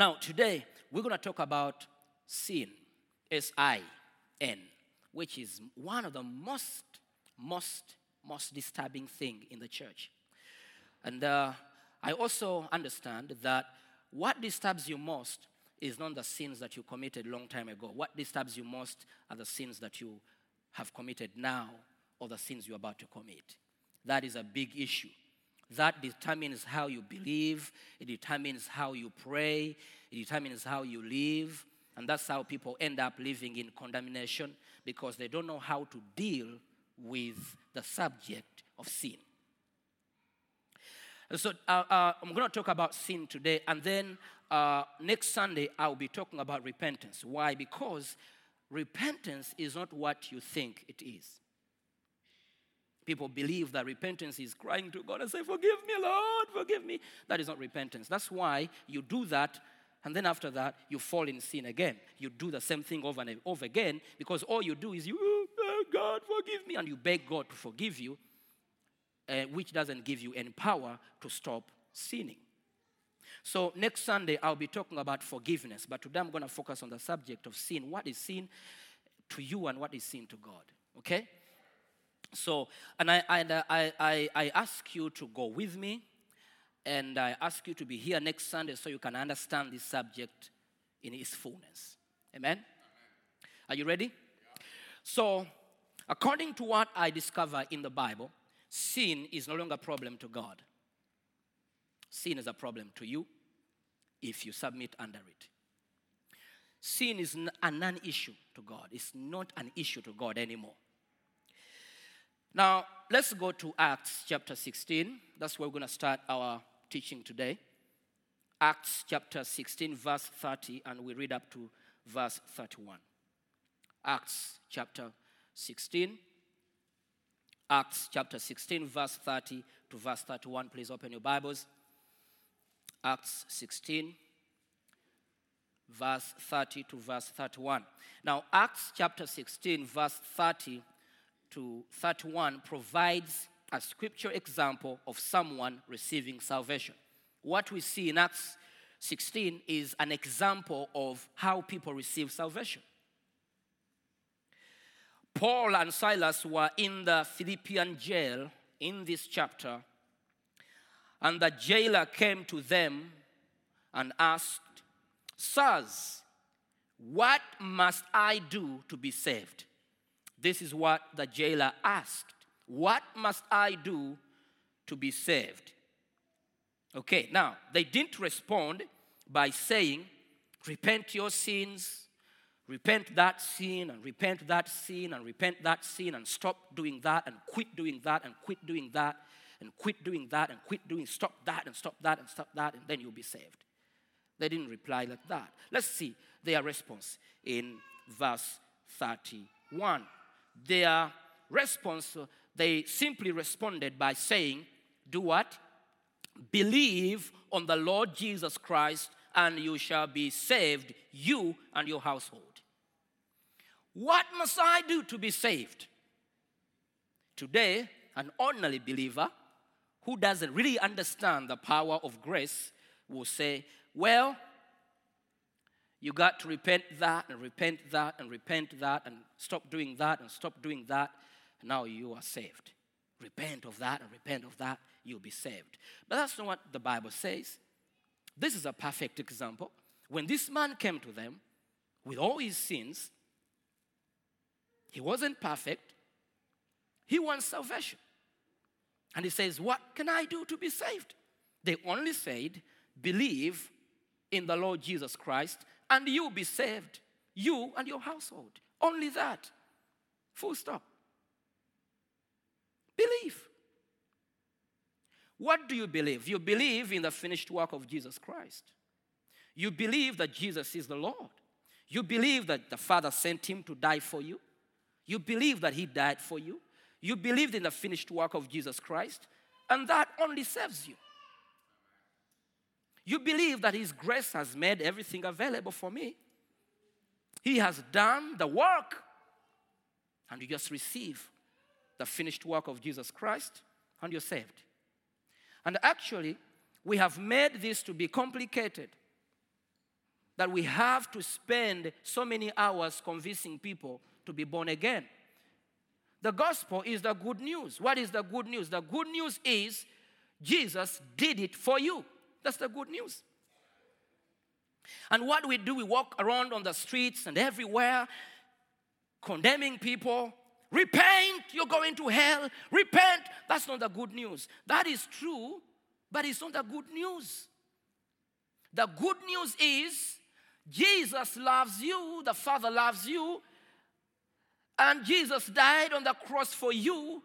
Now, today we're going to talk about sin, S I N, which is one of the most, most, most disturbing thing in the church. And uh, I also understand that what disturbs you most is not the sins that you committed long time ago. What disturbs you most are the sins that you have committed now or the sins you're about to commit. That is a big issue. That determines how you believe, it determines how you pray, it determines how you live. And that's how people end up living in condemnation because they don't know how to deal with the subject of sin. So uh, uh, I'm going to talk about sin today, and then uh, next Sunday I'll be talking about repentance. Why? Because repentance is not what you think it is. People believe that repentance is crying to God and say, Forgive me, Lord, forgive me. That is not repentance. That's why you do that, and then after that, you fall in sin again. You do the same thing over and over again because all you do is you, "Oh, God, forgive me, and you beg God to forgive you, uh, which doesn't give you any power to stop sinning. So, next Sunday, I'll be talking about forgiveness, but today I'm going to focus on the subject of sin. What is sin to you, and what is sin to God? Okay? So, and I, I, I, I ask you to go with me, and I ask you to be here next Sunday so you can understand this subject in its fullness. Amen? Are you ready? So, according to what I discover in the Bible, sin is no longer a problem to God. Sin is a problem to you if you submit under it. Sin is a non issue to God, it's not an issue to God anymore. Now, let's go to Acts chapter 16. That's where we're going to start our teaching today. Acts chapter 16, verse 30, and we read up to verse 31. Acts chapter 16. Acts chapter 16, verse 30 to verse 31. Please open your Bibles. Acts 16, verse 30 to verse 31. Now, Acts chapter 16, verse 30 to 31 provides a scripture example of someone receiving salvation. What we see in Acts 16 is an example of how people receive salvation. Paul and Silas were in the Philippian jail in this chapter, and the jailer came to them and asked, Sirs, what must I do to be saved? This is what the jailer asked. What must I do to be saved? Okay, now they didn't respond by saying, Repent your sins, repent that sin, and repent that sin, and repent that sin, and stop doing that, and quit doing that, and quit doing that, and quit doing that, and quit doing, stop that, and stop that, and stop that, and then you'll be saved. They didn't reply like that. Let's see their response in verse 31. Their response, they simply responded by saying, Do what? Believe on the Lord Jesus Christ, and you shall be saved, you and your household. What must I do to be saved? Today, an ordinary believer who doesn't really understand the power of grace will say, Well, you got to repent that and repent that and repent that and stop doing that and stop doing that. And now you are saved. Repent of that and repent of that, you'll be saved. But that's not what the Bible says. This is a perfect example. When this man came to them with all his sins, he wasn't perfect. He wants salvation. And he says, What can I do to be saved? They only said, Believe in the Lord Jesus Christ, and you'll be saved, you and your household. Only that. Full stop. Believe. What do you believe? You believe in the finished work of Jesus Christ. You believe that Jesus is the Lord. You believe that the Father sent him to die for you. You believe that he died for you. You believed in the finished work of Jesus Christ, and that only serves you. You believe that his grace has made everything available for me. He has done the work, and you just receive the finished work of Jesus Christ, and you're saved. And actually, we have made this to be complicated that we have to spend so many hours convincing people to be born again. The gospel is the good news. What is the good news? The good news is Jesus did it for you. That's the good news. And what we do, we walk around on the streets and everywhere condemning people. Repent, you're going to hell. Repent. That's not the good news. That is true, but it's not the good news. The good news is Jesus loves you, the Father loves you, and Jesus died on the cross for you.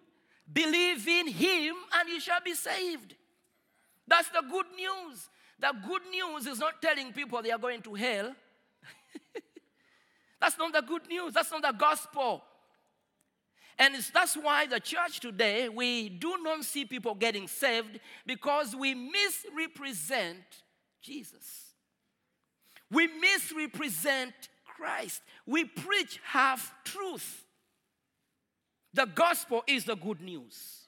Believe in Him, and you shall be saved. That's the good news. The good news is not telling people they are going to hell. that's not the good news. That's not the gospel. And it's, that's why the church today, we do not see people getting saved because we misrepresent Jesus. We misrepresent Christ. We preach half truth. The gospel is the good news.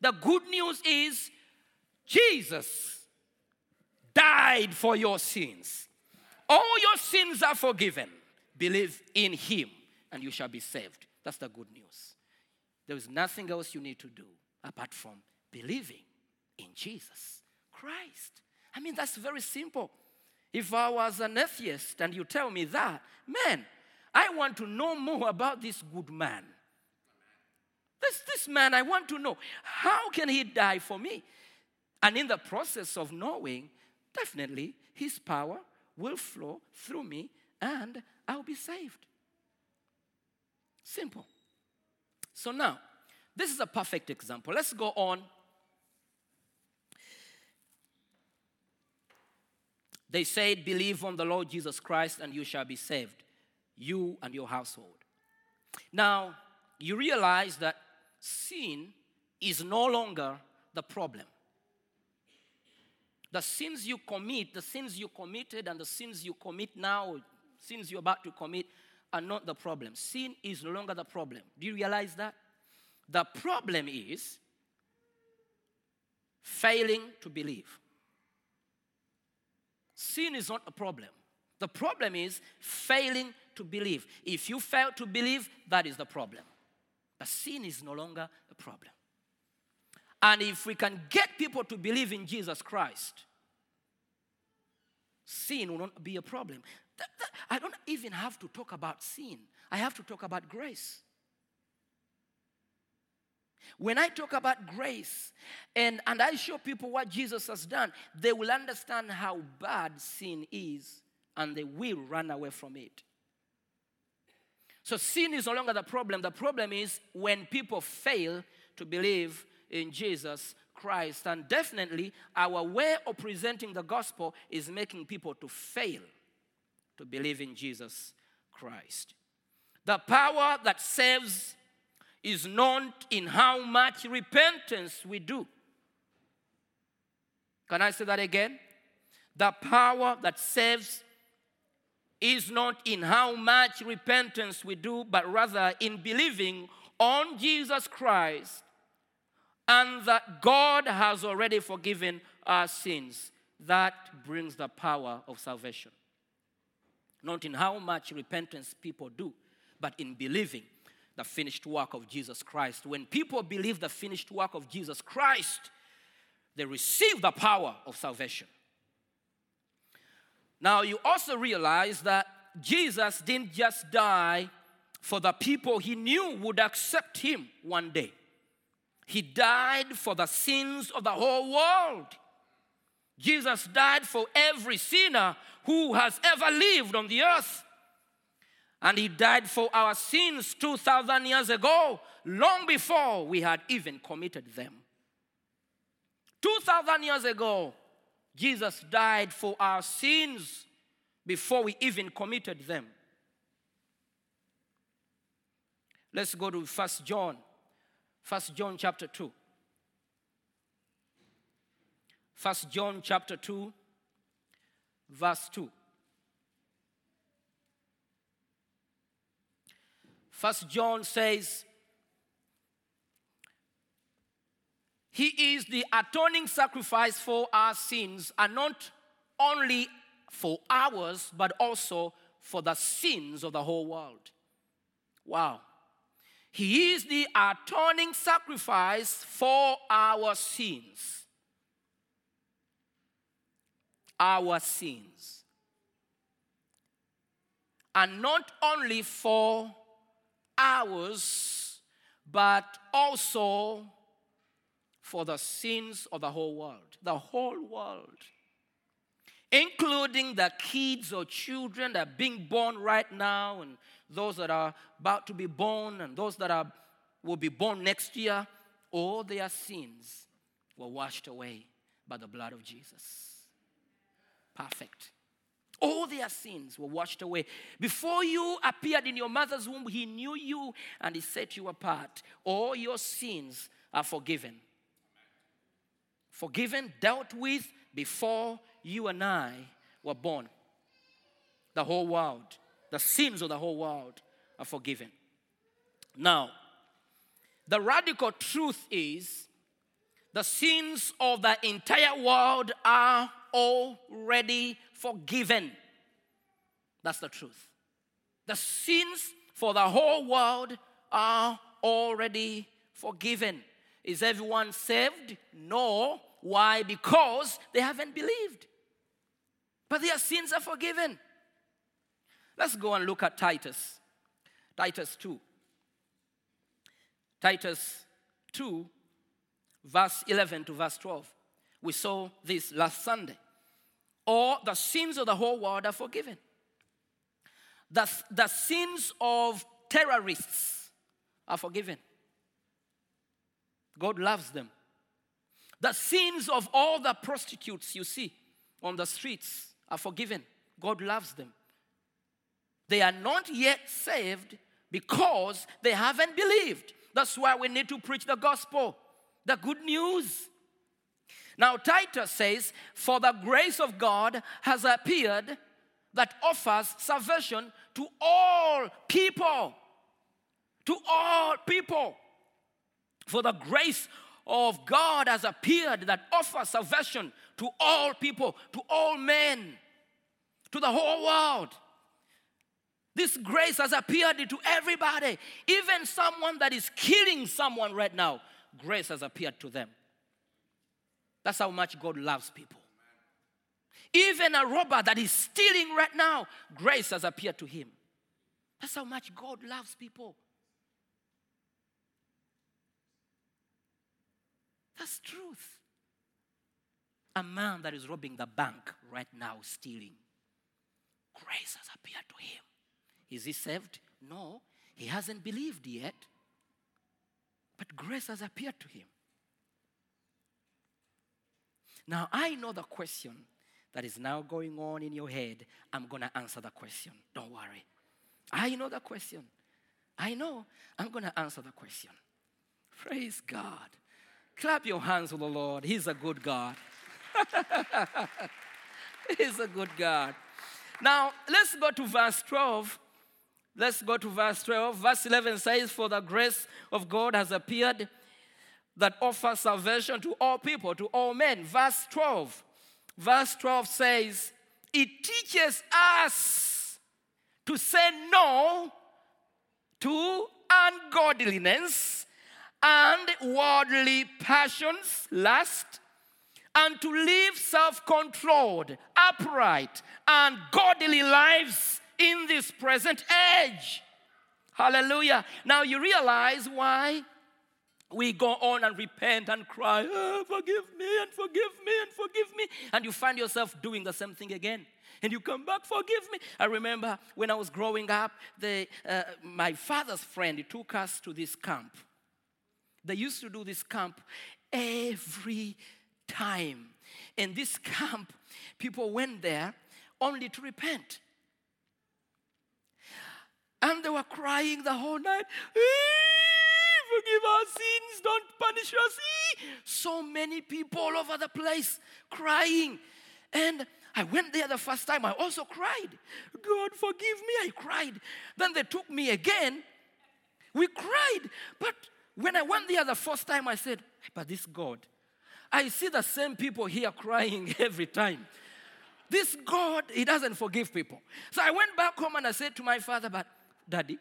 The good news is Jesus died for your sins. All your sins are forgiven. Believe in him and you shall be saved. That's the good news. There is nothing else you need to do apart from believing in Jesus Christ. I mean, that's very simple. If I was an atheist and you tell me that, man, I want to know more about this good man. This, this man, I want to know how can he die for me? And in the process of knowing, definitely his power will flow through me and I'll be saved. Simple. So now, this is a perfect example. Let's go on. They said, Believe on the Lord Jesus Christ and you shall be saved, you and your household. Now, you realize that sin is no longer the problem. The sins you commit, the sins you committed, and the sins you commit now, sins you're about to commit, are not the problem. Sin is no longer the problem. Do you realize that? The problem is failing to believe. Sin is not a problem. The problem is failing to believe. If you fail to believe, that is the problem. But sin is no longer a problem. And if we can get people to believe in Jesus Christ, sin will not be a problem. That- that- I don't even have to talk about sin, I have to talk about grace. When I talk about grace and, and I show people what Jesus has done, they will understand how bad sin is and they will run away from it. So sin is no longer the problem. The problem is when people fail to believe in Jesus Christ. And definitely, our way of presenting the gospel is making people to fail to believe in Jesus Christ. The power that saves is not in how much repentance we do. Can I say that again? The power that saves is not in how much repentance we do, but rather in believing on Jesus Christ and that God has already forgiven our sins. That brings the power of salvation. Not in how much repentance people do, but in believing the finished work of Jesus Christ. When people believe the finished work of Jesus Christ, they receive the power of salvation. Now, you also realize that Jesus didn't just die for the people he knew would accept him one day, he died for the sins of the whole world. Jesus died for every sinner who has ever lived on the earth. And he died for our sins 2,000 years ago, long before we had even committed them. 2,000 years ago, Jesus died for our sins before we even committed them. Let's go to First John. First John chapter 2. First John chapter 2, verse 2. First John says, He is the atoning sacrifice for our sins, and not only for ours, but also for the sins of the whole world. Wow. He is the atoning sacrifice for our sins. Our sins. And not only for ours, but also for the sins of the whole world. The whole world. Including the kids or children that are being born right now, and those that are about to be born, and those that are, will be born next year. All their sins were washed away by the blood of Jesus. Perfect. All their sins were washed away. Before you appeared in your mother's womb, He knew you and He set you apart. All your sins are forgiven. Forgiven, dealt with before you and I were born. The whole world, the sins of the whole world are forgiven. Now, the radical truth is the sins of the entire world are already forgiven. That's the truth. The sins for the whole world are already forgiven. Is everyone saved? No. Why? Because they haven't believed. But their sins are forgiven. Let's go and look at Titus. Titus 2. Titus 2, verse 11 to verse 12. We saw this last Sunday. Or the sins of the whole world are forgiven. The, the sins of terrorists are forgiven. God loves them. The sins of all the prostitutes you see on the streets are forgiven. God loves them. They are not yet saved because they haven't believed. That's why we need to preach the gospel, the good news. Now, Titus says, For the grace of God has appeared that offers salvation to all people. To all people. For the grace of God has appeared that offers salvation to all people, to all men, to the whole world. This grace has appeared to everybody, even someone that is killing someone right now. Grace has appeared to them. That's how much God loves people. Even a robber that is stealing right now, grace has appeared to him. That's how much God loves people. That's truth. A man that is robbing the bank right now, stealing, grace has appeared to him. Is he saved? No, he hasn't believed yet. But grace has appeared to him. Now, I know the question that is now going on in your head. I'm going to answer the question. Don't worry. I know the question. I know. I'm going to answer the question. Praise God. Clap your hands for the Lord. He's a good God. He's a good God. Now, let's go to verse 12. Let's go to verse 12. Verse 11 says, For the grace of God has appeared that offers salvation to all people, to all men. Verse 12. Verse 12 says, It teaches us to say no to ungodliness and worldly passions, lust, and to live self controlled, upright, and godly lives in this present age. Hallelujah. Now you realize why we go on and repent and cry, "Oh, forgive me and forgive me and forgive me. And you find yourself doing the same thing again. And you come back, forgive me. I remember when I was growing up, the, uh, my father's friend took us to this camp. They used to do this camp every time. In this camp, people went there only to repent. And they were crying the whole night. "Eh, Forgive our sins, don't punish us. Eh." So many people all over the place crying. And I went there the first time, I also cried. God, forgive me, I cried. Then they took me again. We cried. But when I went there the first time, I said, But this God, I see the same people here crying every time. This God, He doesn't forgive people. So I went back home and I said to my father, But daddy,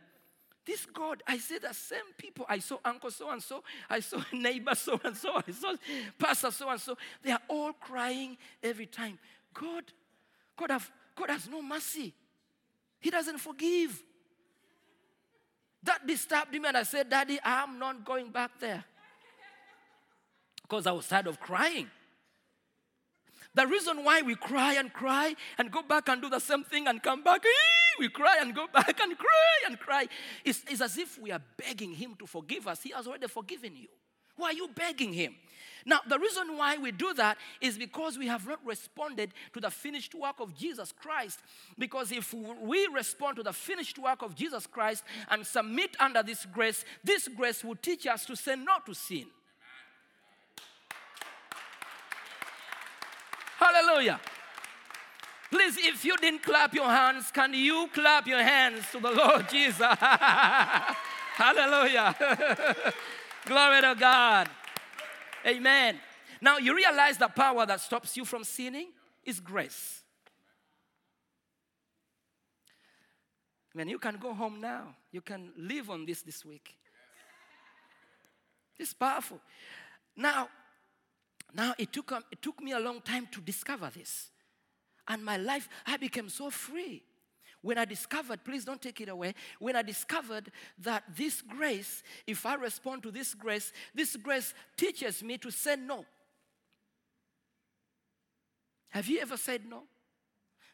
this God, I see the same people. I saw uncle so and so, I saw neighbor so and so, I saw pastor so and so. They are all crying every time. God, God, have, God has no mercy. He doesn't forgive. That disturbed me, and I said, Daddy, I'm not going back there. Because I was tired of crying. The reason why we cry and cry and go back and do the same thing and come back, "Ee," we cry and go back and cry and cry, It's, is as if we are begging Him to forgive us. He has already forgiven you. Why are you begging Him? Now, the reason why we do that is because we have not responded to the finished work of Jesus Christ. Because if we respond to the finished work of Jesus Christ and submit under this grace, this grace will teach us to say no to sin. Hallelujah. Please, if you didn't clap your hands, can you clap your hands to the Lord Jesus? Hallelujah. Glory to God. Amen. Now, you realize the power that stops you from sinning is grace. Man, you can go home now. You can live on this this week. It's powerful. Now, now it took, um, it took me a long time to discover this. And my life, I became so free. When I discovered, please don't take it away, when I discovered that this grace, if I respond to this grace, this grace teaches me to say no. Have you ever said no?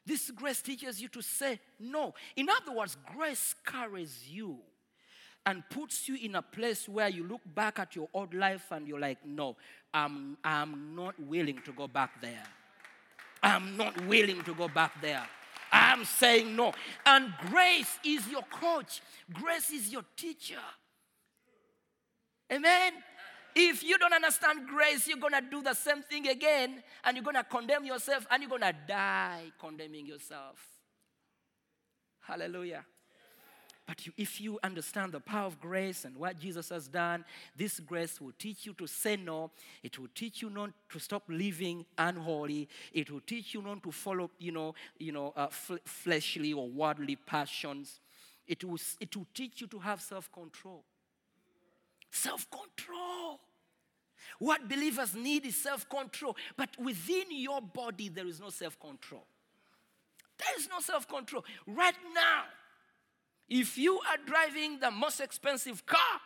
This grace teaches you to say no. In other words, grace carries you and puts you in a place where you look back at your old life and you're like, no, I'm, I'm not willing to go back there. I'm not willing to go back there. I'm saying no. And grace is your coach, grace is your teacher. Amen. If you don't understand grace, you're going to do the same thing again and you're going to condemn yourself and you're going to die condemning yourself. Hallelujah. But you, if you understand the power of grace and what Jesus has done, this grace will teach you to say no. It will teach you not to stop living unholy. It will teach you not to follow, you know, you know, uh, fl- fleshly or worldly passions. It will, it will teach you to have self-control. Self-control. What believers need is self-control. But within your body, there is no self-control. There is no self-control. Right now, if you are driving the most expensive car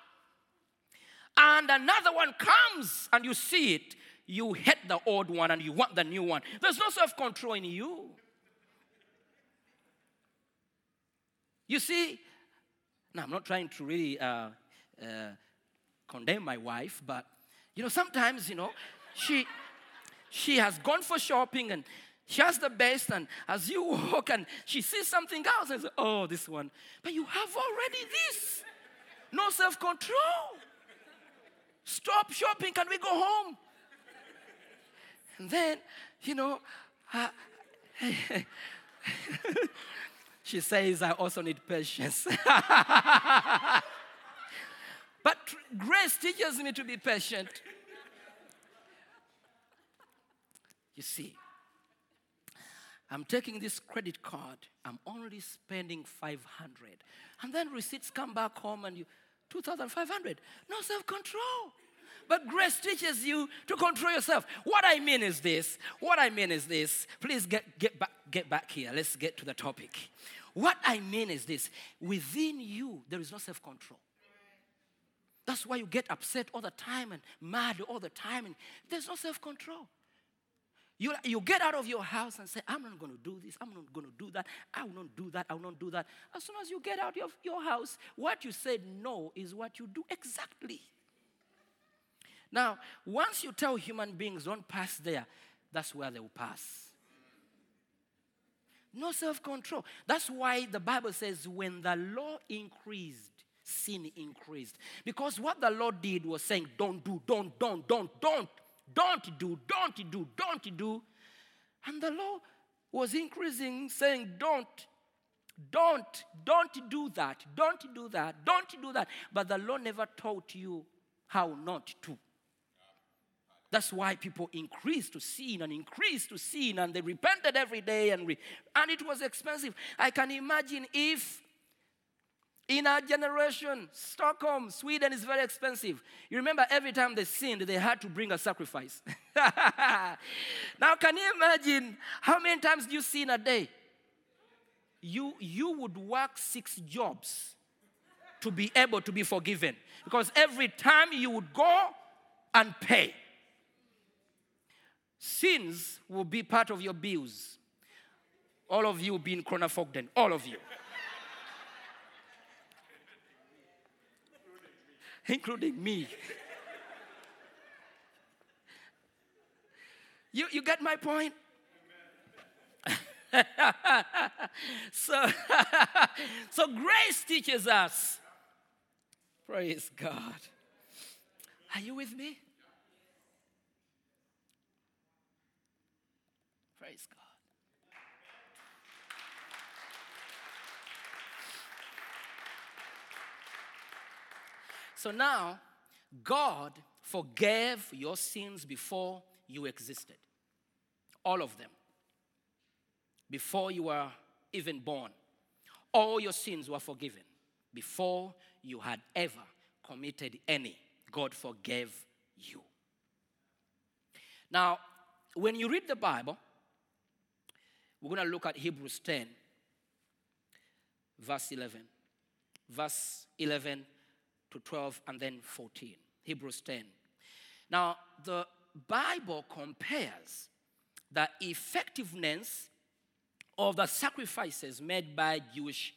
and another one comes and you see it, you hate the old one and you want the new one. There's no self control in you. You see, now I'm not trying to really uh, uh, condemn my wife, but you know, sometimes, you know, she she has gone for shopping and she has the best, and as you walk and she sees something else and says, Oh, this one. But you have already this. No self control. Stop shopping. Can we go home? And then, you know, uh, she says, I also need patience. but grace teaches me to be patient. You see, I'm taking this credit card. I'm only spending 500. And then receipts come back home and you 2500. No self-control. But grace teaches you to control yourself. What I mean is this. What I mean is this. Please get, get, back, get back here. Let's get to the topic. What I mean is this. Within you, there is no self-control. That's why you get upset all the time and mad all the time. And there's no self-control. You, you get out of your house and say, I'm not going to do this, I'm not going to do that, I will not do that, I will not do that. As soon as you get out of your house, what you said no is what you do exactly. Now, once you tell human beings don't pass there, that's where they will pass. No self control. That's why the Bible says when the law increased, sin increased. Because what the Lord did was saying, don't do, don't, don't, don't, don't, don't do, don't do, don't do. And the law was increasing, saying, don't, don't, don't do that, don't do that, don't do that. But the law never taught you how not to. That's why people increased to sin and increased to sin, and they repented every day, and, re- and it was expensive. I can imagine if in our generation, Stockholm, Sweden is very expensive. You remember every time they sinned, they had to bring a sacrifice. now, can you imagine how many times do you sin a day? You, you would work six jobs to be able to be forgiven because every time you would go and pay, sins will be part of your bills. All of you being Kronofogden, all of you. Including me. You, you get my point? so, so grace teaches us. Praise God. Are you with me? Praise God. So now, God forgave your sins before you existed. All of them. Before you were even born. All your sins were forgiven. Before you had ever committed any, God forgave you. Now, when you read the Bible, we're going to look at Hebrews 10, verse 11. Verse 11 to 12 and then 14. Hebrews 10. Now, the Bible compares the effectiveness of the sacrifices made by Jewish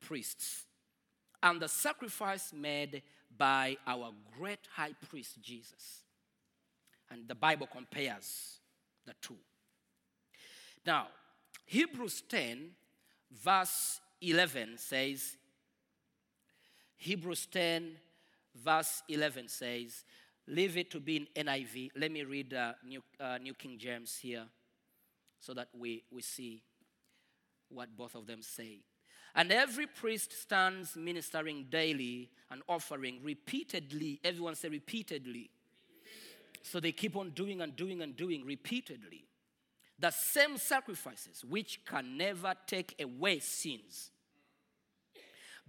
priests and the sacrifice made by our great high priest Jesus. And the Bible compares the two. Now, Hebrews 10, verse 11 says, Hebrews 10, verse 11 says, Leave it to be in NIV. Let me read uh, New, uh, New King James here so that we, we see what both of them say. And every priest stands ministering daily and offering repeatedly. Everyone say repeatedly. So they keep on doing and doing and doing repeatedly. The same sacrifices which can never take away sins.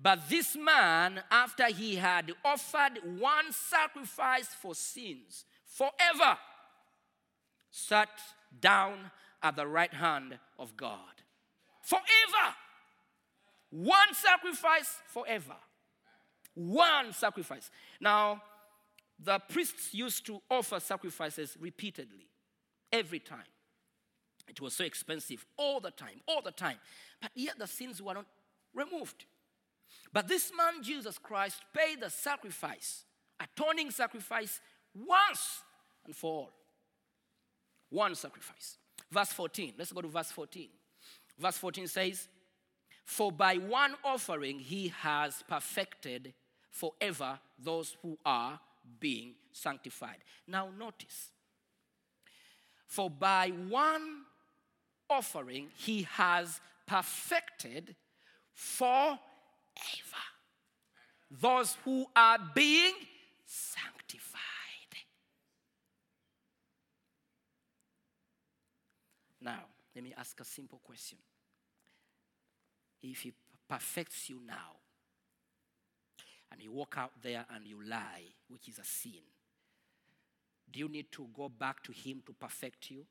But this man, after he had offered one sacrifice for sins forever, sat down at the right hand of God. Forever. One sacrifice forever. One sacrifice. Now, the priests used to offer sacrifices repeatedly, every time. It was so expensive, all the time, all the time. But yet the sins were not removed. But this man, Jesus Christ, paid the sacrifice, atoning sacrifice, once and for all. One sacrifice. Verse 14. Let's go to verse 14. Verse 14 says, For by one offering he has perfected forever those who are being sanctified. Now, notice. For by one offering he has perfected forever those who are being sanctified. Now, let me ask a simple question. If he perfects you now, and you walk out there and you lie, which is a sin, do you need to go back to him to perfect you? You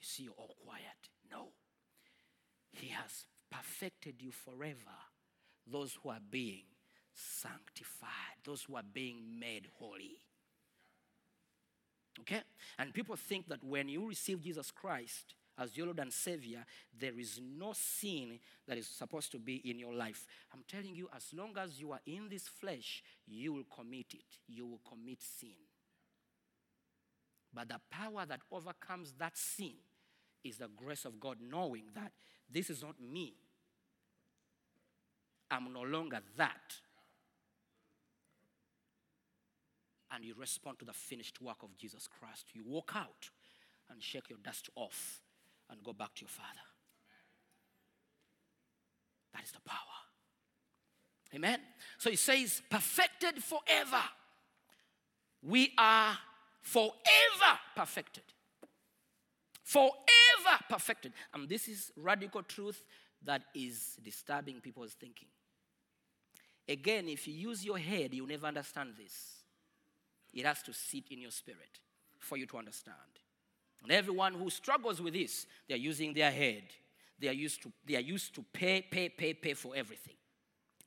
see, you're all quiet. No. He has perfected you forever. Those who are being sanctified, those who are being made holy. Okay? And people think that when you receive Jesus Christ as your Lord and Savior, there is no sin that is supposed to be in your life. I'm telling you, as long as you are in this flesh, you will commit it. You will commit sin. But the power that overcomes that sin is the grace of God, knowing that this is not me. I'm no longer that. And you respond to the finished work of Jesus Christ. You walk out and shake your dust off and go back to your Father. That is the power. Amen. So he says, perfected forever. We are forever perfected. Forever perfected. And this is radical truth that is disturbing people's thinking. Again, if you use your head, you'll never understand this. It has to sit in your spirit for you to understand. And everyone who struggles with this, they're using their head. They are used to, they are used to pay, pay, pay, pay for everything.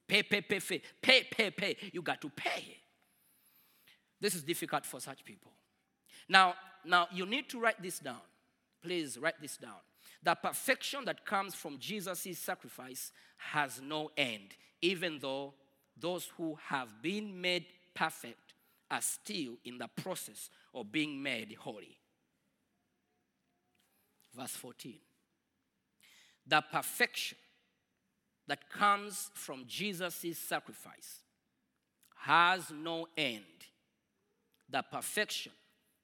Pay, pay, pay, pay, pay, pay, pay. You got to pay. This is difficult for such people. Now, now you need to write this down. Please write this down. The perfection that comes from Jesus' sacrifice has no end, even though those who have been made perfect are still in the process of being made holy. Verse 14. The perfection that comes from Jesus' sacrifice has no end. The perfection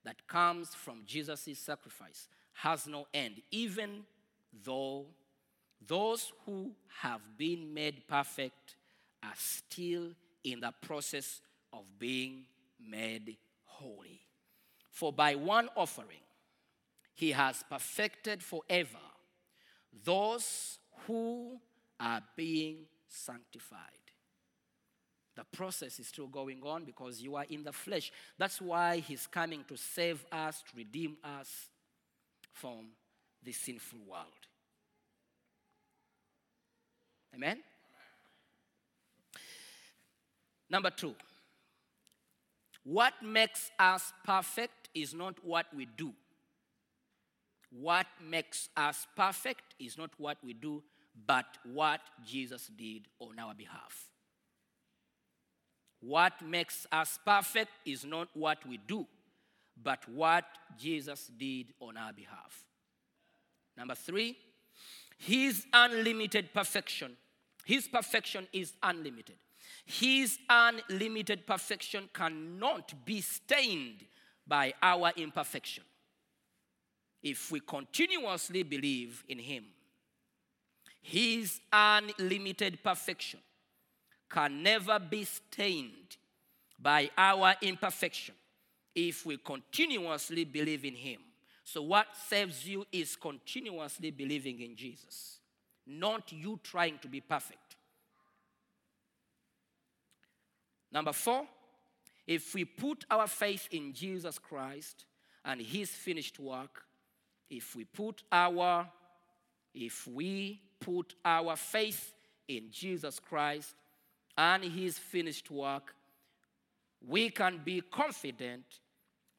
that comes from Jesus' sacrifice has no end, even though those who have been made perfect are still in the process of being made holy. For by one offering, he has perfected forever those who are being sanctified. The process is still going on because you are in the flesh. That's why he's coming to save us, to redeem us from this sinful world. Amen? Number two, what makes us perfect is not what we do. What makes us perfect is not what we do, but what Jesus did on our behalf. What makes us perfect is not what we do, but what Jesus did on our behalf. Number three, His unlimited perfection. His perfection is unlimited. His unlimited perfection cannot be stained by our imperfection. If we continuously believe in Him, His unlimited perfection can never be stained by our imperfection if we continuously believe in Him. So, what saves you is continuously believing in Jesus, not you trying to be perfect. Number four, if we put our faith in Jesus Christ and His finished work, if we put our if we put our faith in Jesus Christ and his finished work, we can be confident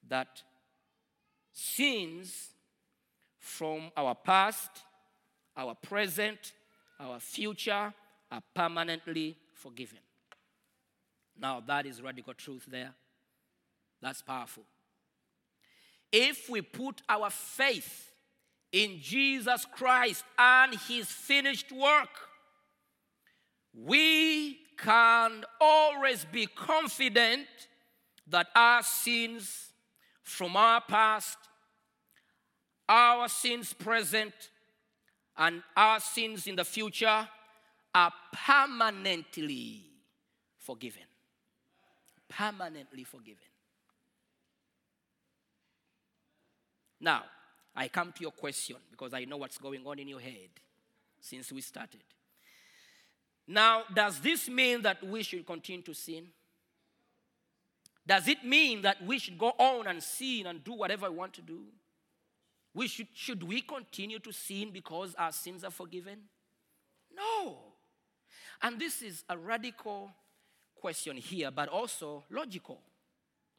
that sins from our past, our present, our future are permanently forgiven. Now, that is radical truth there. That's powerful. If we put our faith in Jesus Christ and his finished work, we can always be confident that our sins from our past, our sins present, and our sins in the future are permanently forgiven. Permanently forgiven. Now, I come to your question because I know what's going on in your head since we started. Now, does this mean that we should continue to sin? Does it mean that we should go on and sin and do whatever we want to do? We should, should we continue to sin because our sins are forgiven? No. And this is a radical question here, but also logical.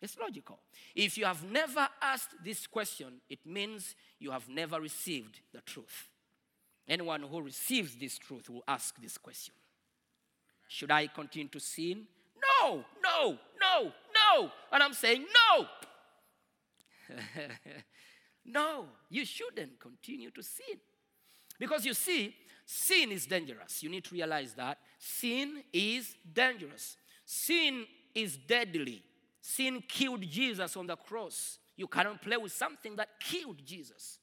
It's logical. If you have never asked this question, it means you have never received the truth. Anyone who receives this truth will ask this question Should I continue to sin? No, no, no, no. And I'm saying no. no, you shouldn't continue to sin. Because you see, sin is dangerous. You need to realize that. Sin is dangerous. Sin is deadly. Sin killed Jesus on the cross. You cannot play with something that killed Jesus.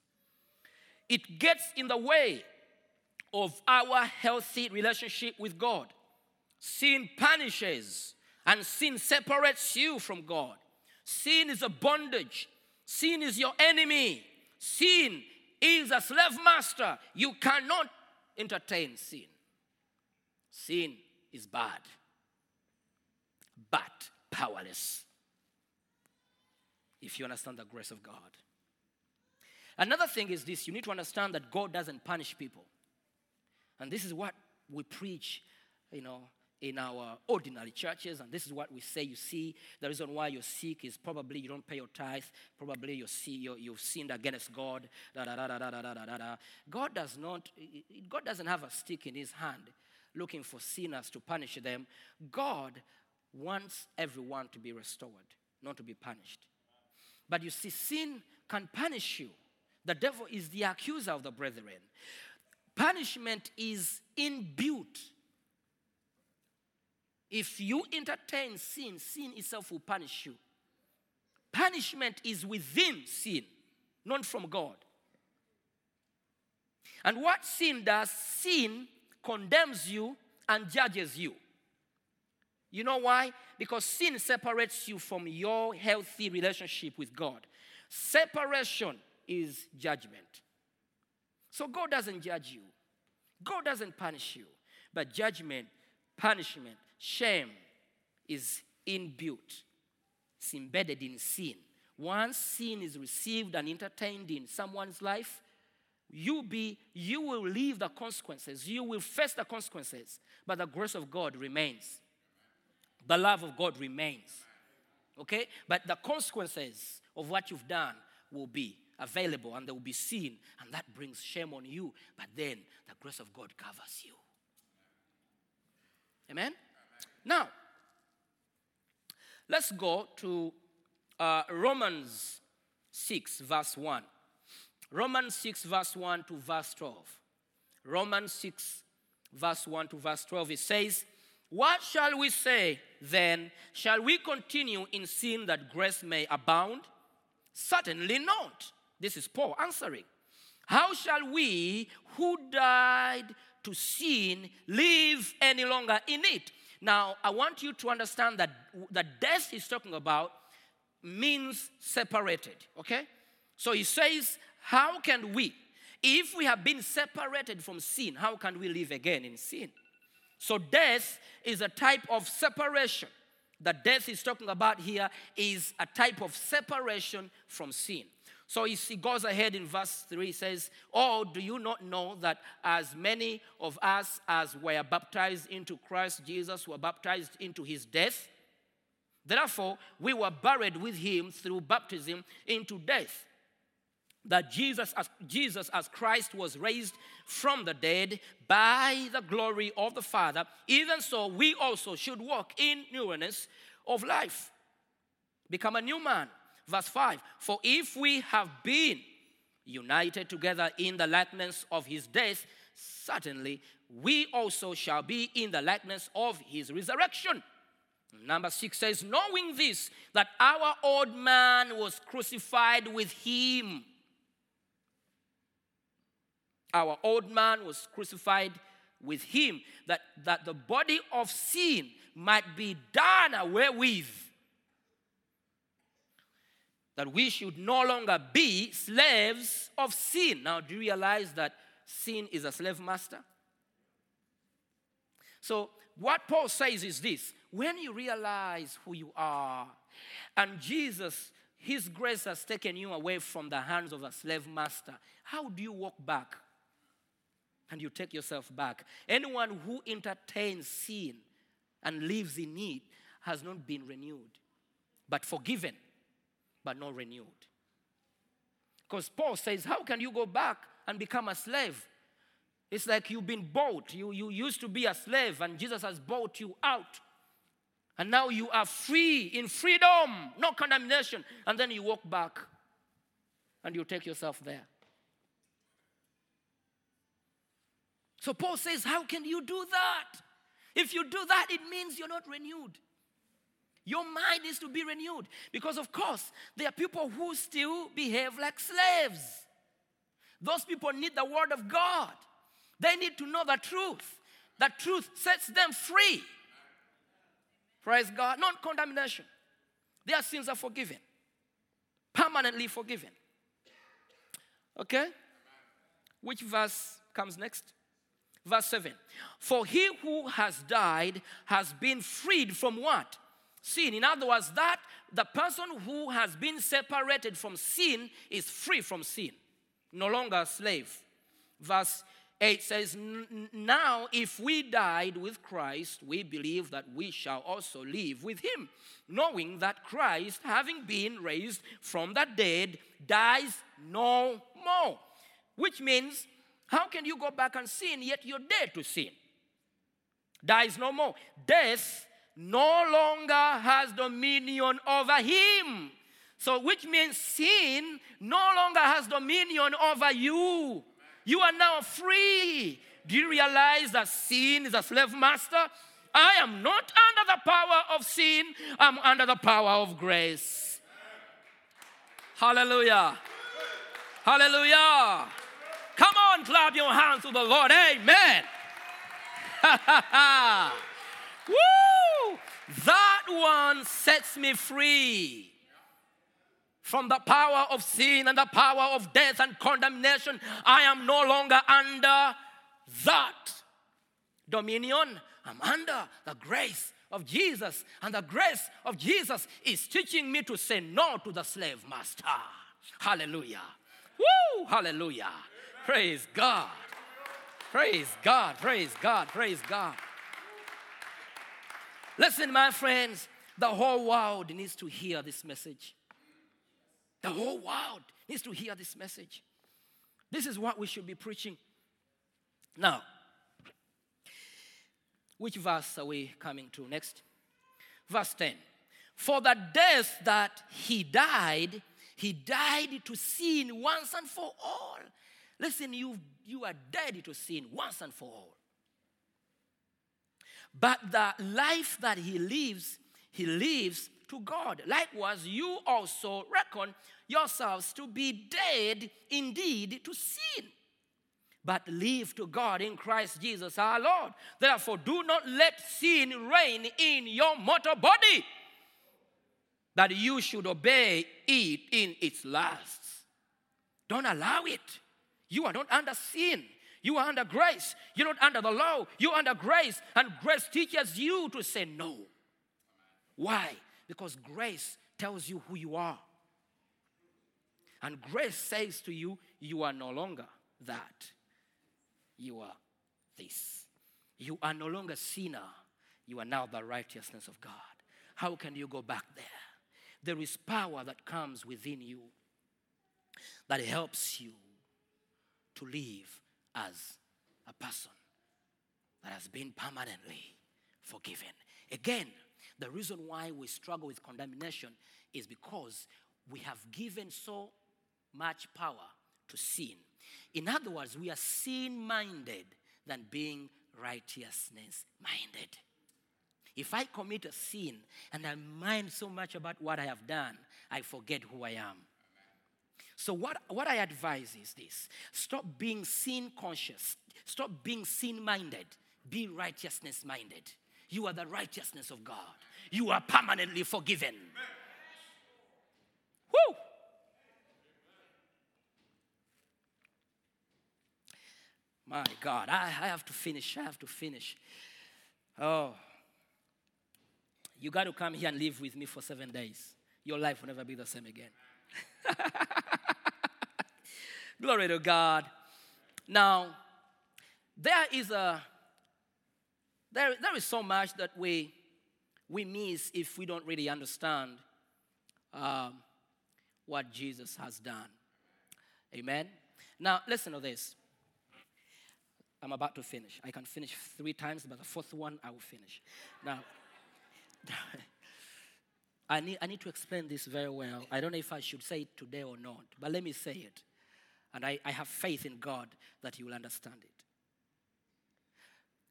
It gets in the way of our healthy relationship with God. Sin punishes and sin separates you from God. Sin is a bondage. Sin is your enemy. Sin is a slave master. You cannot entertain sin. Sin is bad, but powerless. If you understand the grace of God. Another thing is this you need to understand that God doesn't punish people. And this is what we preach, you know, in our ordinary churches, and this is what we say. You see, the reason why you're sick is probably you don't pay your tithes, probably you see, you you've sinned against God. Da, da, da, da, da, da, da, da. God does not, God doesn't have a stick in his hand looking for sinners to punish them. God wants everyone to be restored, not to be punished. But you see, sin can punish you. The devil is the accuser of the brethren. Punishment is inbuilt if you entertain sin, sin itself will punish you. Punishment is within sin, not from God. And what sin does, sin condemns you and judges you. You know why? Because sin separates you from your healthy relationship with God. Separation is judgment. So God doesn't judge you, God doesn't punish you. But judgment, punishment, shame is inbuilt, it's embedded in sin. Once sin is received and entertained in someone's life, you be you will leave the consequences. You will face the consequences but the grace of god remains. The love of god remains. Okay? But the consequences of what you've done will be available and they will be seen and that brings shame on you but then the grace of god covers you. Amen, now let's go to uh, romans 6 verse 1 Romans 6, verse 1 to verse 12. Romans 6, verse 1 to verse 12, it says, What shall we say then? Shall we continue in sin that grace may abound? Certainly not. This is Paul answering. How shall we who died to sin live any longer in it? Now, I want you to understand that the death he's talking about means separated, okay? So he says, How can we, if we have been separated from sin, how can we live again in sin? So, death is a type of separation. The death he's talking about here is a type of separation from sin. So he goes ahead in verse 3 he says, Oh, do you not know that as many of us as were baptized into Christ Jesus were baptized into his death? Therefore, we were buried with him through baptism into death that Jesus as, Jesus as Christ was raised from the dead by the glory of the Father, even so we also should walk in newness of life. Become a new man. Verse 5 For if we have been united together in the likeness of his death, certainly we also shall be in the likeness of his resurrection. Number six says, Knowing this, that our old man was crucified with him our old man was crucified with him, that, that the body of sin might be done away with. That we should no longer be slaves of sin. Now, do you realize that sin is a slave master? So, what Paul says is this when you realize who you are, and Jesus, His grace has taken you away from the hands of a slave master, how do you walk back? and you take yourself back. Anyone who entertains sin and lives in it has not been renewed. but forgiven, but not renewed. Because Paul says, How can you go back and become a slave? It's like you've been bought. You, you used to be a slave, and Jesus has bought you out. And now you are free in freedom, no condemnation. And then you walk back and you take yourself there. So Paul says, How can you do that? If you do that, it means you're not renewed. Your mind is to be renewed. Because, of course, there are people who still behave like slaves. Those people need the Word of God. They need to know the truth. The truth sets them free. Praise God. Not condemnation. Their sins are forgiven, permanently forgiven. Okay? Which verse comes next? Verse 7. For he who has died has been freed from what? Sin. In other words, that the person who has been separated from sin is free from sin, no longer a slave. Verse 8 says, "N- n- Now, if we died with Christ, we believe that we shall also live with him, knowing that Christ, having been raised from the dead, dies no more. Which means, how can you go back and sin yet you're dead to sin? Dies no more. Death no longer has dominion over him. So, which means sin no longer has dominion over you. You are now free. Do you realize that sin is a slave master? I am not under the power of sin, I'm under the power of grace. Hallelujah. Hallelujah. Come on, clap your hands to the Lord. Amen. Woo! That one sets me free from the power of sin and the power of death and condemnation. I am no longer under that dominion. I'm under the grace of Jesus. And the grace of Jesus is teaching me to say no to the slave master. Hallelujah. Woo! Hallelujah. Praise God. Praise God. Praise God. Praise God. Listen, my friends, the whole world needs to hear this message. The whole world needs to hear this message. This is what we should be preaching. Now, which verse are we coming to next? Verse 10. For the death that he died, he died to sin once and for all. Listen, you, you are dead to sin once and for all. But the life that he lives, he lives to God. Likewise, you also reckon yourselves to be dead indeed to sin, but live to God in Christ Jesus our Lord. Therefore, do not let sin reign in your mortal body, that you should obey it in its lusts. Don't allow it. You are not under sin. You are under grace. You're not under the law. You're under grace. And grace teaches you to say no. Why? Because grace tells you who you are. And grace says to you, you are no longer that. You are this. You are no longer sinner. You are now the righteousness of God. How can you go back there? There is power that comes within you that helps you to live as a person that has been permanently forgiven. Again, the reason why we struggle with condemnation is because we have given so much power to sin. In other words, we are sin minded than being righteousness minded. If I commit a sin and I mind so much about what I have done, I forget who I am. So, what, what I advise is this stop being sin conscious, stop being sin minded, be righteousness minded. You are the righteousness of God, you are permanently forgiven. Woo! My God, I, I have to finish. I have to finish. Oh, you got to come here and live with me for seven days. Your life will never be the same again. Glory to God. Now, there is a there, there is so much that we we miss if we don't really understand um, what Jesus has done. Amen. Now, listen to this. I'm about to finish. I can finish three times, but the fourth one I will finish. Now, I need, I need to explain this very well. I don't know if I should say it today or not, but let me say it. And I, I have faith in God that you will understand it.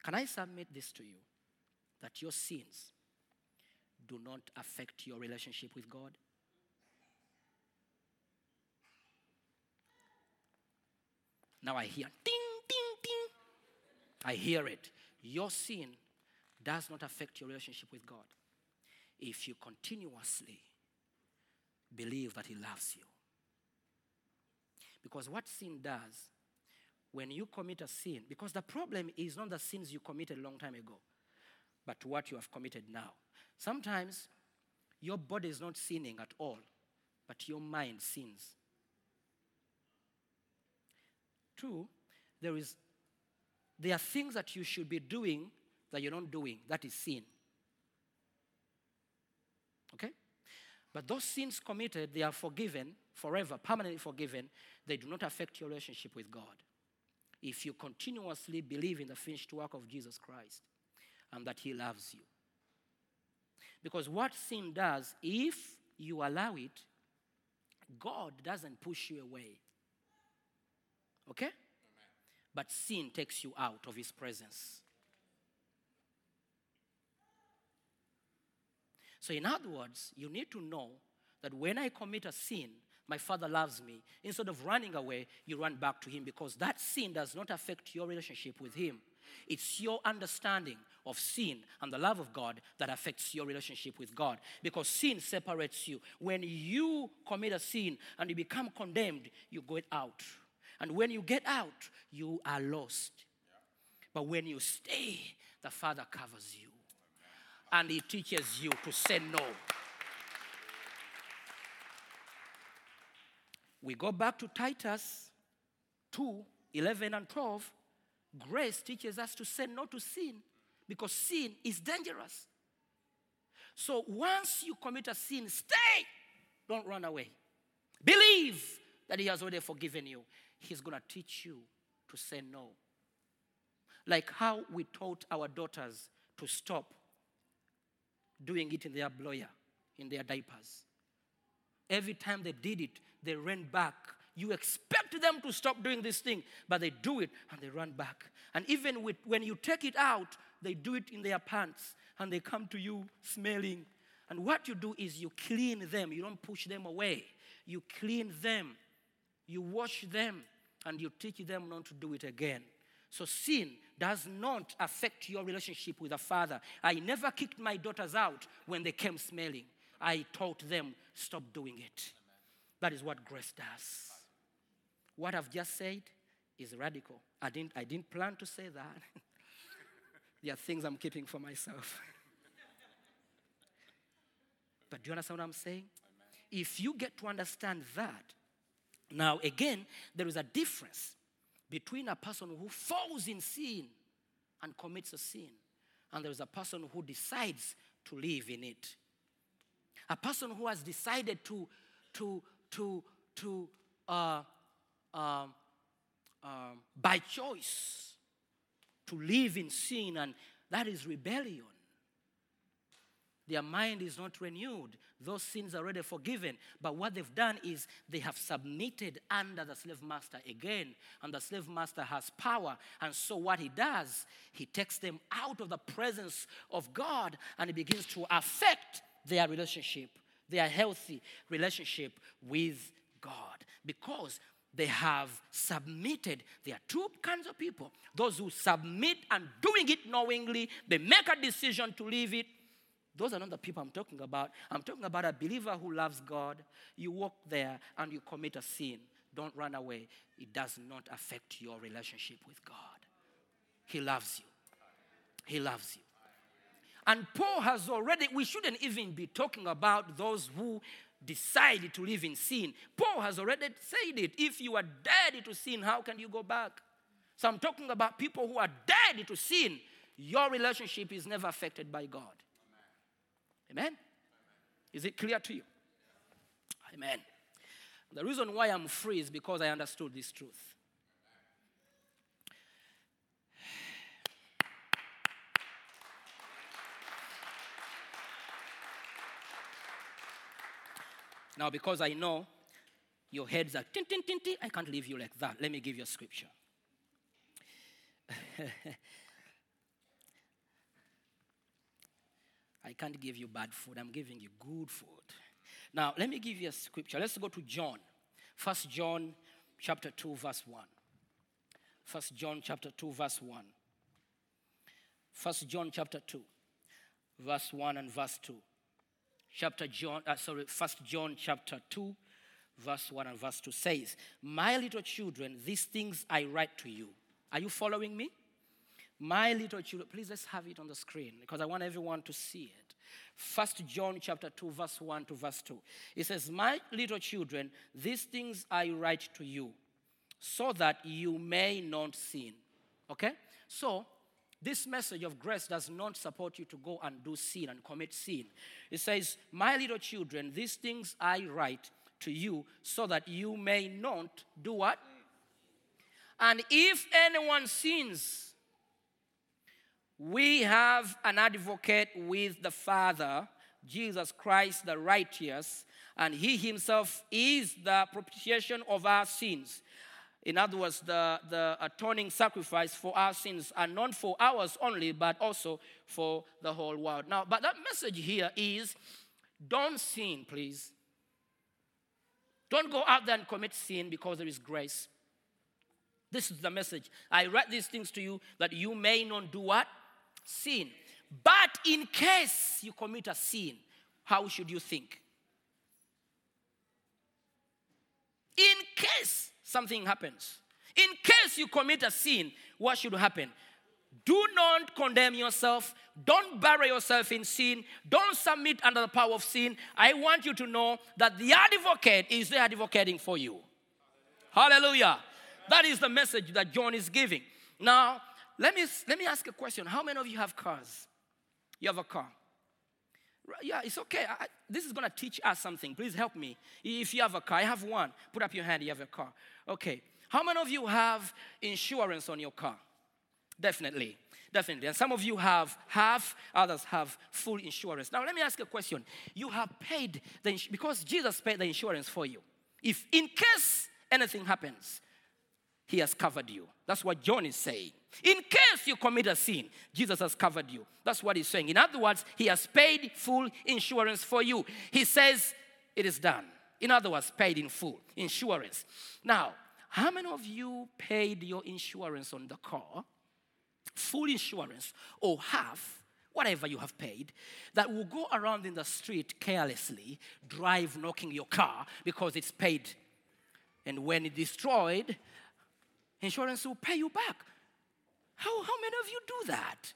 Can I submit this to you? That your sins do not affect your relationship with God? Now I hear ding, ding, ding. I hear it. Your sin does not affect your relationship with God if you continuously believe that He loves you. Because what sin does, when you commit a sin, because the problem is not the sins you committed a long time ago, but what you have committed now. Sometimes your body is not sinning at all, but your mind sins. Two, there is there are things that you should be doing that you're not doing. That is sin. Okay? But those sins committed, they are forgiven forever, permanently forgiven. They do not affect your relationship with God. If you continuously believe in the finished work of Jesus Christ and that He loves you. Because what sin does, if you allow it, God doesn't push you away. Okay? But sin takes you out of His presence. So, in other words, you need to know that when I commit a sin, my Father loves me. Instead of running away, you run back to Him because that sin does not affect your relationship with Him. It's your understanding of sin and the love of God that affects your relationship with God because sin separates you. When you commit a sin and you become condemned, you get out. And when you get out, you are lost. But when you stay, the Father covers you and He teaches you to say no. We go back to Titus 2 11 and 12. Grace teaches us to say no to sin because sin is dangerous. So once you commit a sin, stay. Don't run away. Believe that He has already forgiven you. He's going to teach you to say no. Like how we taught our daughters to stop doing it in their bloyer, in their diapers. Every time they did it, they ran back. You expect them to stop doing this thing, but they do it and they run back. And even with, when you take it out, they do it in their pants and they come to you smelling. And what you do is you clean them, you don't push them away. You clean them, you wash them, and you teach them not to do it again. So sin does not affect your relationship with the Father. I never kicked my daughters out when they came smelling. I taught them, stop doing it. That is what grace does. What I've just said is radical. I didn't, I didn't plan to say that. there are things I'm keeping for myself. but do you understand what I'm saying? If you get to understand that, now again, there is a difference between a person who falls in sin and commits a sin, and there is a person who decides to live in it. A person who has decided to, to, to, to, uh, um, um, by choice, to live in sin, and that is rebellion. Their mind is not renewed. Those sins are already forgiven. But what they've done is they have submitted under the slave master again. And the slave master has power. And so what he does, he takes them out of the presence of God and he begins to affect their relationship, their healthy relationship with God. Because they have submitted. There are two kinds of people those who submit and doing it knowingly, they make a decision to leave it. Those are not the people I'm talking about. I'm talking about a believer who loves God. You walk there and you commit a sin. Don't run away. It does not affect your relationship with God. He loves you. He loves you. And Paul has already, we shouldn't even be talking about those who decided to live in sin. Paul has already said it. If you are dead to sin, how can you go back? So I'm talking about people who are dead to sin. Your relationship is never affected by God. Amen? Is it clear to you? Amen. The reason why I'm free is because I understood this truth. Now, because I know your heads are tin, tin, tin, tin, I can't leave you like that. Let me give you a scripture. I can't give you bad food. I'm giving you good food. Now, let me give you a scripture. Let's go to John. First John chapter 2 verse 1. First John chapter 2 verse 1. First John chapter 2 verse 1 and verse 2. Chapter John uh, sorry, First John chapter 2 verse 1 and verse 2 says, "My little children, these things I write to you." Are you following me? My little children, please let's have it on the screen because I want everyone to see it. First John chapter 2, verse 1 to verse 2. It says, My little children, these things I write to you, so that you may not sin. Okay? So this message of grace does not support you to go and do sin and commit sin. It says, My little children, these things I write to you, so that you may not do what? And if anyone sins, we have an advocate with the Father, Jesus Christ the righteous, and he himself is the propitiation of our sins. In other words, the, the atoning sacrifice for our sins are not for ours only, but also for the whole world. Now, but that message here is don't sin, please. Don't go out there and commit sin because there is grace. This is the message. I write these things to you that you may not do what? Sin. But in case you commit a sin, how should you think? In case something happens, in case you commit a sin, what should happen? Do not condemn yourself. Don't bury yourself in sin. Don't submit under the power of sin. I want you to know that the advocate is there advocating for you. Hallelujah. That is the message that John is giving. Now, let me, let me ask a question. How many of you have cars? You have a car. Yeah, it's okay. I, this is going to teach us something. Please help me. If you have a car, I have one. Put up your hand, you have a car. Okay. How many of you have insurance on your car? Definitely. Definitely. And some of you have half, others have full insurance. Now, let me ask a question. You have paid the because Jesus paid the insurance for you. If in case anything happens, he has covered you. That's what John is saying. In case you commit a sin, Jesus has covered you. That's what he's saying. In other words, he has paid full insurance for you. He says it is done. In other words, paid in full insurance. Now, how many of you paid your insurance on the car? Full insurance or half, whatever you have paid, that will go around in the street carelessly, drive knocking your car because it's paid. And when it's destroyed, insurance will pay you back. How, how many of you do that?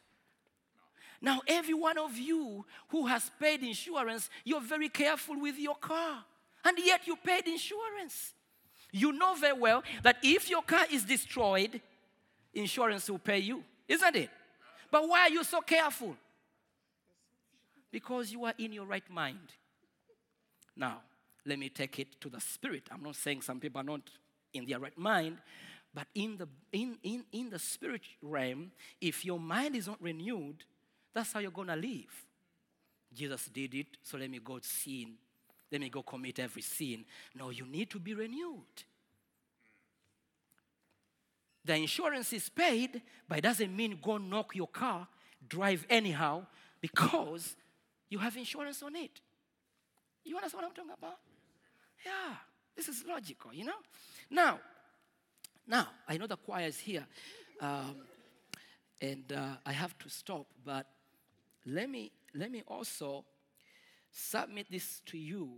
Now, every one of you who has paid insurance, you're very careful with your car. And yet you paid insurance. You know very well that if your car is destroyed, insurance will pay you, isn't it? But why are you so careful? Because you are in your right mind. Now, let me take it to the spirit. I'm not saying some people are not in their right mind, but in the in, in, in the spirit realm, if your mind is not renewed, that's how you're gonna live. Jesus did it, so let me go sin. Let me go commit every sin. No, you need to be renewed. The insurance is paid, but it doesn't mean go knock your car, drive anyhow, because you have insurance on it. You understand what I'm talking about? Yeah, this is logical, you know? Now, now, I know the choir is here, um, and uh, I have to stop, but let me, let me also submit this to you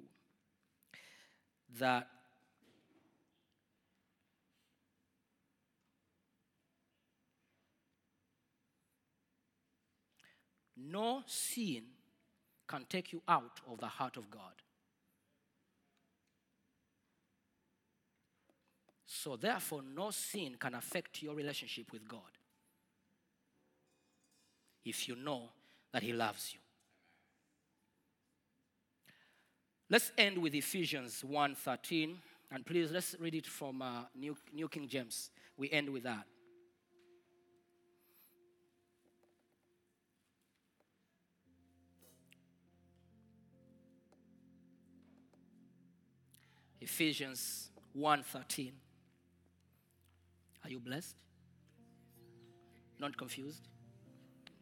that no sin can take you out of the heart of God. So, therefore, no sin can affect your relationship with God if you know that He loves you. Let's end with Ephesians 1:13, and please let's read it from uh, New, New King James. We end with that. Ephesians 1:13. Are you blessed? Not confused?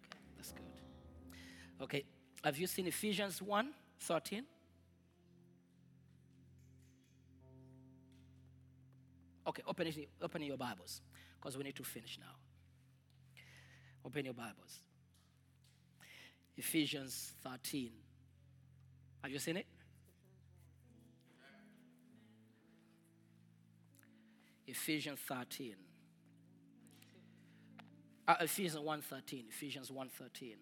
Okay, that's good. Okay, have you seen Ephesians 1:13? Okay, open, it, open your Bibles because we need to finish now. Open your Bibles. Ephesians 13. Have you seen it? Ephesians 13. Uh, Ephesians 1:13. Ephesians 1:13.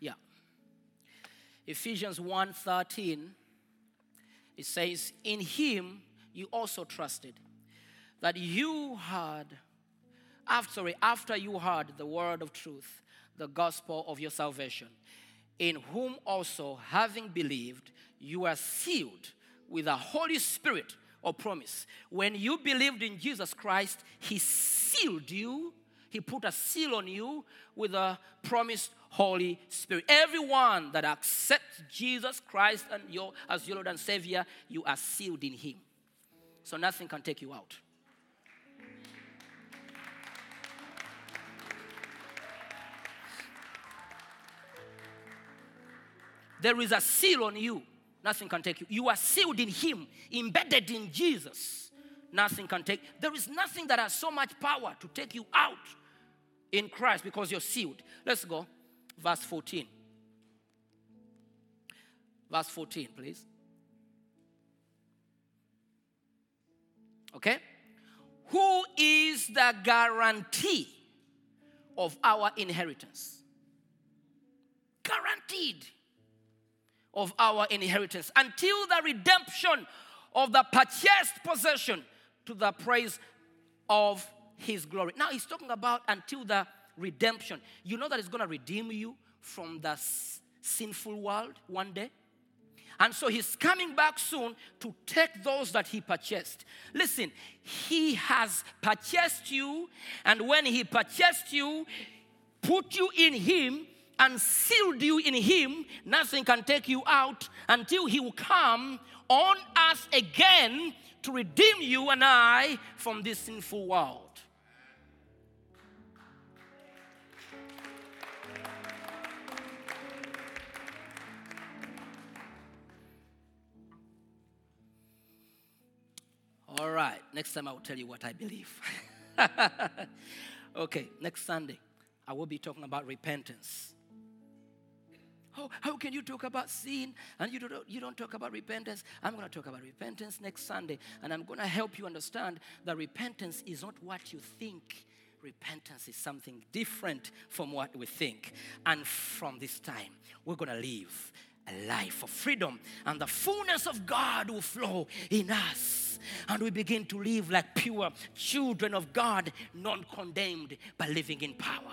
Yeah. Ephesians 1:13 it says in him you also trusted that you had after after you heard the word of truth the gospel of your salvation in whom also having believed you are sealed with the holy spirit of promise when you believed in jesus christ he sealed you he put a seal on you with a promised Holy Spirit. Everyone that accepts Jesus Christ and your, as your Lord and Savior, you are sealed in Him. So nothing can take you out. There is a seal on you. Nothing can take you. You are sealed in Him, embedded in Jesus. Nothing can take. There is nothing that has so much power to take you out in Christ because you're sealed. Let's go. Verse 14. Verse 14, please. Okay? Who is the guarantee of our inheritance? Guaranteed of our inheritance until the redemption of the purchased possession to the praise of his glory. Now he's talking about until the redemption. You know that he's going to redeem you from the sinful world one day? And so he's coming back soon to take those that he purchased. Listen, he has purchased you, and when he purchased you, put you in him and sealed you in him, nothing can take you out until he will come on us again to redeem you and I from this sinful world. All right, next time I will tell you what I believe. okay, next Sunday, I will be talking about repentance. Oh, how can you talk about sin and you don't, you don't talk about repentance? I'm going to talk about repentance next Sunday, and I'm going to help you understand that repentance is not what you think. Repentance is something different from what we think. And from this time, we're going to live a life of freedom, and the fullness of God will flow in us. And we begin to live like pure children of God, non condemned, but living in power.